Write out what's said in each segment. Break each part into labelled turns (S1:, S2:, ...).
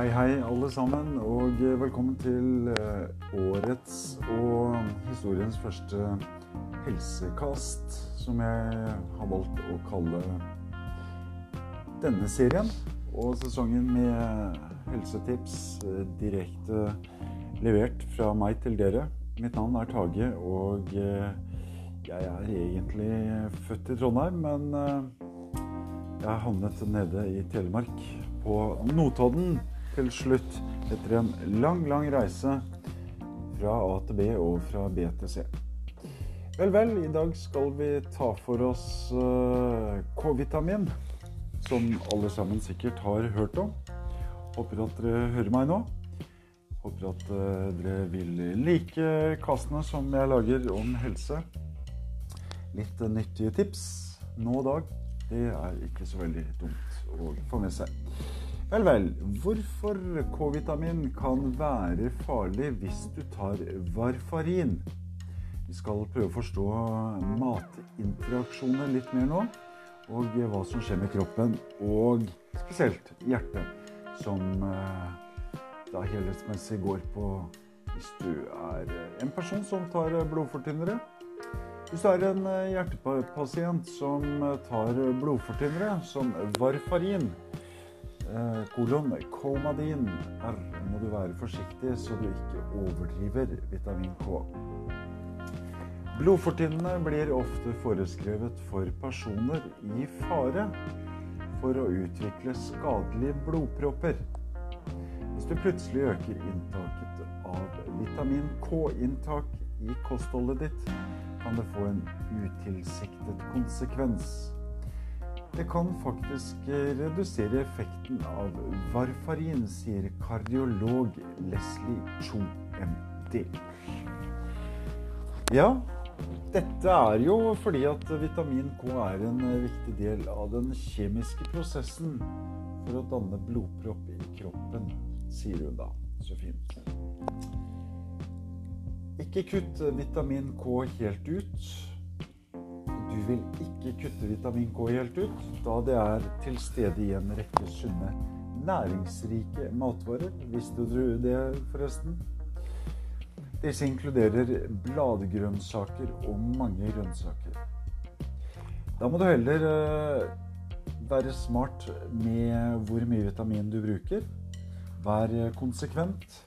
S1: Hei, hei, alle sammen, og velkommen til eh, årets og historiens første helsekast, som jeg har valgt å kalle denne serien. Og sesongen med helsetips eh, direkte levert fra meg til dere. Mitt navn er Tage, og eh, jeg er egentlig født i Trondheim, men jeg havnet nede i Telemark på Notodden til slutt etter en lang, lang reise fra A til B og fra B til C. Vel, vel, i dag skal vi ta for oss uh, K-vitamin, som alle sammen sikkert har hørt om. Håper at dere hører meg nå. Håper at uh, dere vil like kastene som jeg lager om helse. Litt nyttige tips nå og dag. Det er ikke så veldig dumt å få med seg. Vel, vel. Hvorfor K-vitamin kan være farlig hvis du tar varfarin? Vi skal prøve å forstå matinteraksjoner litt mer nå. Og hva som skjer med kroppen, og spesielt hjertet, som eh, da helhetsmessig går på hvis du er en person som tar blodfortynnere hvis du er en eh, hjertepasient som eh, tar blodfortynnere som varfarin, eh, kolon komadin Her må du være forsiktig så du ikke overdriver vitamin K. Blodfortynnende blir ofte foreskrevet for personer i fare for å utvikle skadelige blodpropper. Hvis du plutselig øker inntaket av vitamin K-inntak i kostholdet ditt, kan det få en utilsiktet konsekvens. Det kan faktisk redusere effekten av varfarin, sier kardiolog Leslie Cho MD. Ja, dette er jo fordi at vitamin K er en viktig del av den kjemiske prosessen for å danne blodpropp i kroppen, sier hun da. Så fint. Ikke kutt vitamin K helt ut. Du vil ikke kutte vitamin K helt ut, da det er til stede i en rekke sunne, næringsrike matvarer. Visste du det, forresten? Disse inkluderer bladgrønnsaker og mange grønnsaker. Da må du heller eh, være smart med hvor mye vitamin du bruker. Vær konsekvent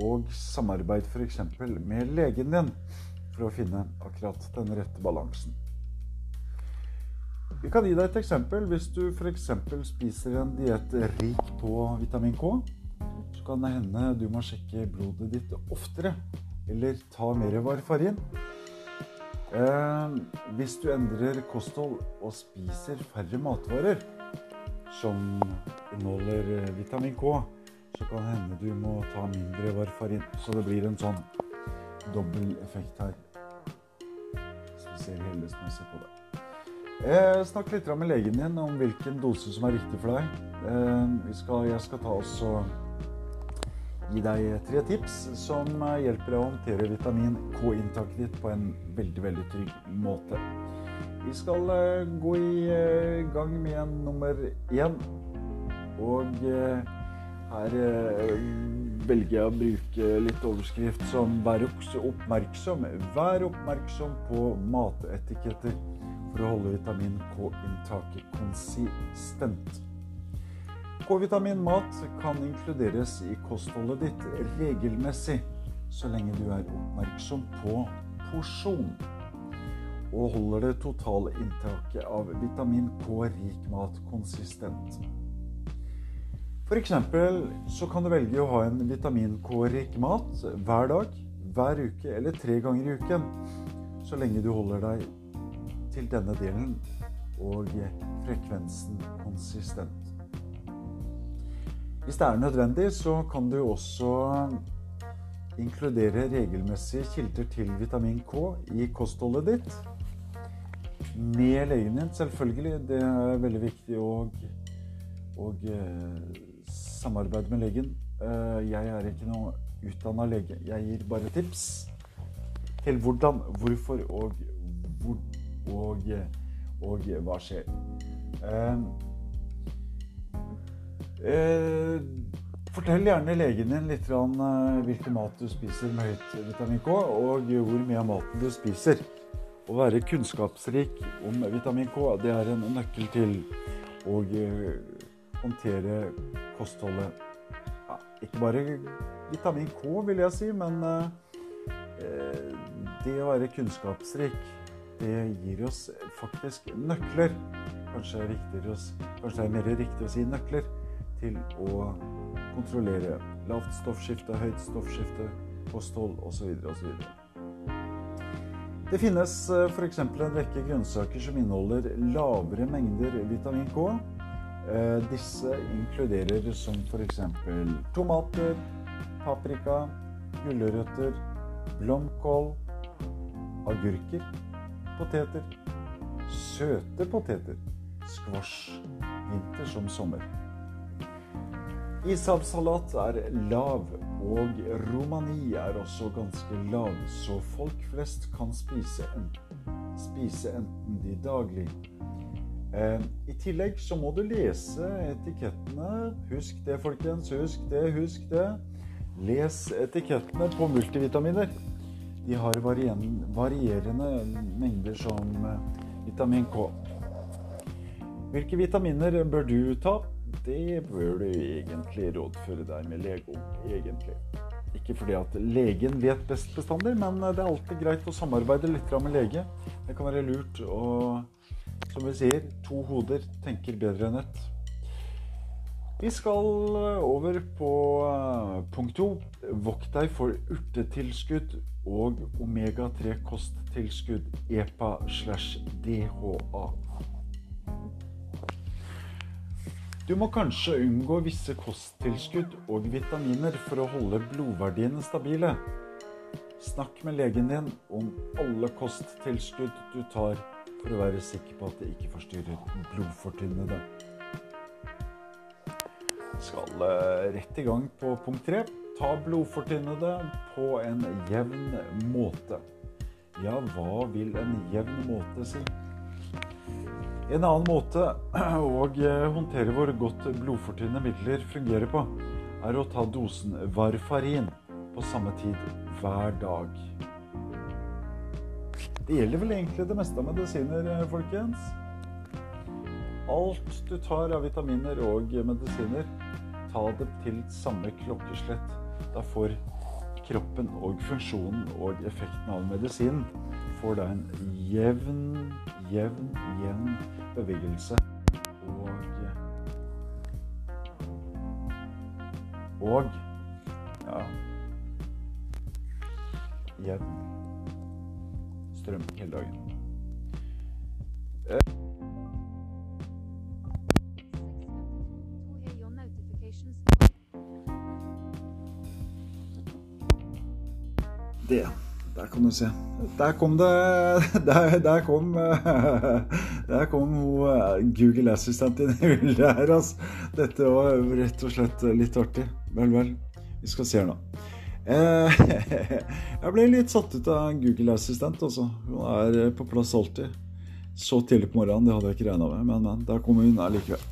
S1: og samarbeid f.eks. med legen din for å finne akkurat den rette balansen. Vi kan gi deg et eksempel. Hvis du f.eks. spiser en diett rik på vitamin K, så kan det hende du må sjekke blodet ditt oftere eller ta mer varfarin. Eh, hvis du endrer kosthold og spiser færre matvarer som inneholder vitamin K, så kan det hende du må ta mindre varfarin. Så det blir en sånn dobbel effekt her. Så vi ser helhetsmessig på det. Eh, snakk litt med legen din om hvilken dose som er riktig for deg. Eh, skal, jeg skal ta også gi deg tre tips som hjelper deg å håndtere vitamin K-inntaket ditt på en veldig, veldig trygg måte. Vi skal eh, gå i eh, gang med en nummer én. Og eh, her eh, velger jeg å bruke litt overskrift som 'Vær oppmerksom'. Vær oppmerksom på matetiketter for å holde vitamin K-inntaket konsistent. K-vitaminmat kan inkluderes i kostholdet ditt regelmessig så lenge du er oppmerksom på porsjon og holder det totale inntaket av vitamin K-rik mat konsistent. F.eks. så kan du velge å ha en vitamin K-rik mat hver dag, hver uke eller tre ganger i uken. Så lenge du holder deg til denne delen og frekvensen konsistent. Hvis det er nødvendig, så kan du også inkludere regelmessige kilder til vitamin K i kostholdet ditt. Med legen din, selvfølgelig. Det er veldig viktig. å, og eh, samarbeid med legen. Eh, jeg er ikke noe utdanna lege. Jeg gir bare tips til hvordan, hvorfor og hvor og, og hva skjer. Eh, eh, Fortell gjerne legen din litt om hvilken mat du spiser med høyt vitamin K, og hvor mye av maten du spiser. Å være kunnskapsrik om vitamin K det er en nøkkel til å håndtere kostholdet. Ja, ikke bare vitamin K, vil jeg si, men eh, det å være kunnskapsrik, det gir oss faktisk nøkler. Kanskje, kanskje det er mer riktig å si nøkler til å kontrollere lavt stoffskifte, høyt stoffskifte, kosthold osv. osv. Det finnes eh, f.eks. en rekke grønnsaker som inneholder lavere mengder vitamin K. Eh, disse inkluderer som f.eks. tomater, paprika, gulrøtter, blomkål, agurker, poteter, søte poteter, squash, vinter som sommer. Isabsalat er lav og romani er også ganske lav, så folk flest kan spise enten, spise enten de daglig. Eh, I tillegg så må du lese etikettene. Husk det, folkens. Husk det, husk det. Les etikettene på multivitaminer. De har varierende mengder som eh, vitamin K. Hvilke vitaminer bør du ta? det bør du egentlig rådføre deg med lege om. Egentlig. Ikke fordi at legen vet best bestandig, men det er alltid greit å samarbeide litt med lege. Det kan være lurt. Og som vi sier, to hoder tenker bedre enn ett. Vi skal over på eh, punkt to. Vokt deg for urtetilskudd og omega-3 kosttilskudd, EPA slash DHA. Du må kanskje unngå visse kosttilskudd og vitaminer for å holde blodverdiene stabile. Snakk med legen din om alle kosttilskudd du tar, for å være sikker på at det ikke forstyrrer blodfortynnede. Skal eh, rett i gang på punkt tre. Ta blodfortynnede på en jevn måte. Ja, hva vil en jevn måte si? En annen måte å eh, håndtere hvor godt blodfortynnende midler fungerer på, er å ta dosen varfarin på samme tid hver dag. Det gjelder vel egentlig det meste av medisiner, eh, folkens. Alt du tar av vitaminer og medisiner, ta det til samme klokkeslett. Da får kroppen og funksjonen og effekten av medisinen får da en jevn, jevn, jevn bevegelse. Og Og ja jevn strøm hele dagen. Det der kan du se. Der kom det Der, der kom Der kom hun Google-assistenten i bildet her, altså. Dette var rett og slett litt artig. Vel, vel. Vi skal se her nå. Eh, jeg ble litt satt ut av Google-assistent, altså. Hun er på plass alltid. Så tidlig på morgenen, det hadde jeg ikke regna med, men, men der kom hun allikevel.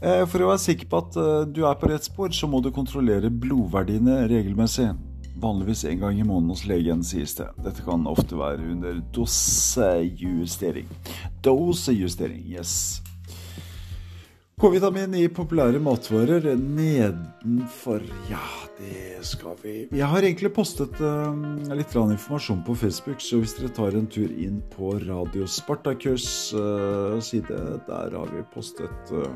S1: Eh, for å være sikker på at eh, du er på rett spor, så må du kontrollere blodverdiene regelmessig vanligvis en gang i måneden hos legen, sies det. Dette kan ofte være under dosejustering. Dosejustering, yes. K-vitamin i populære matvarer nedenfor Ja, det skal vi Jeg har egentlig postet uh, litt informasjon på Facebook, så hvis dere tar en tur inn på Radio Spartakus uh, side, der har vi postet uh,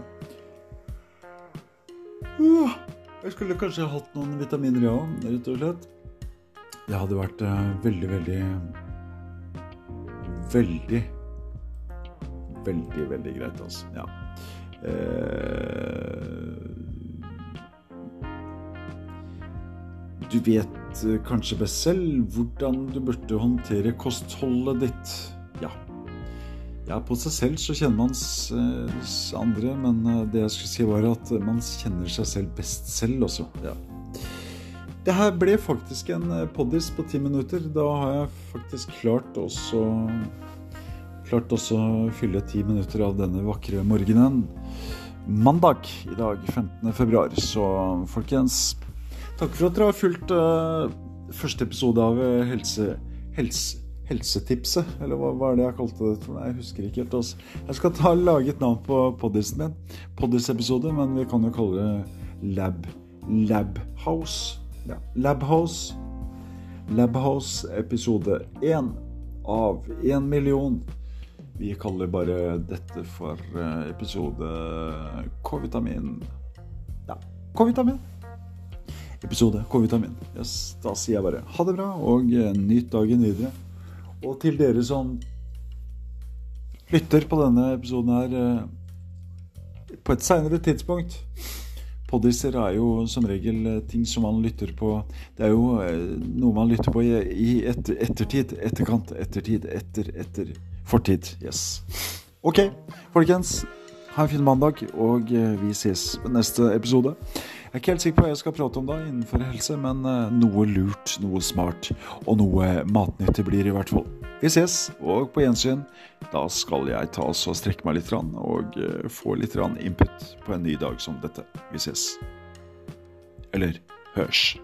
S1: jeg skulle kanskje hatt noen vitaminer, ja, rett og slett. Det hadde vært uh, veldig, veldig Veldig Veldig, veldig greit, altså. Ja. Uh, du vet uh, kanskje best selv hvordan du burde håndtere kostholdet ditt. Ja. Ja, på seg selv så kjenner man andre, men det jeg skulle si, var at man kjenner seg selv best selv også. Ja. Det her ble faktisk en eh, poddis på ti minutter. Da har jeg faktisk klart også Klart også fylle ti minutter av denne vakre morgenen mandag i dag, 15. februar. Så folkens, takk for at dere har fulgt uh, første episode av eh, helse, helse, Helsetipset, eller hva var det jeg kalte det? Jeg husker ikke helt. Også. Jeg skal ta, lage et navn på poddisen min. Poddis-episode, men vi kan jo kalle det Lab Labhouse. Ja, Labhouse. Labhouse episode én av én million. Vi kaller bare dette for eh, episode K-vitamin. Ja, K-vitamin. Episode K-vitamin. Yes, da sier jeg bare ha det bra, og eh, nyt dagen videre. Og til dere som lytter på denne episoden her eh, på et seinere tidspunkt Poddiser er jo som regel eh, ting som man lytter på Det er jo eh, noe man lytter på i etter, ettertid. Etterkant, ettertid, etter, etter. Fortid. Yes. Ok, folkens. Ha en fin mandag, og vi ses på neste episode. Jeg er ikke helt sikker på hva jeg skal prate om da innenfor helse, men eh, noe lurt, noe smart og noe matnyttig blir i hvert fall. Vi ses, og på gjensyn. Da skal jeg ta oss og strekke meg litt og eh, få litt input på en ny dag som dette. Vi ses. Eller hørs.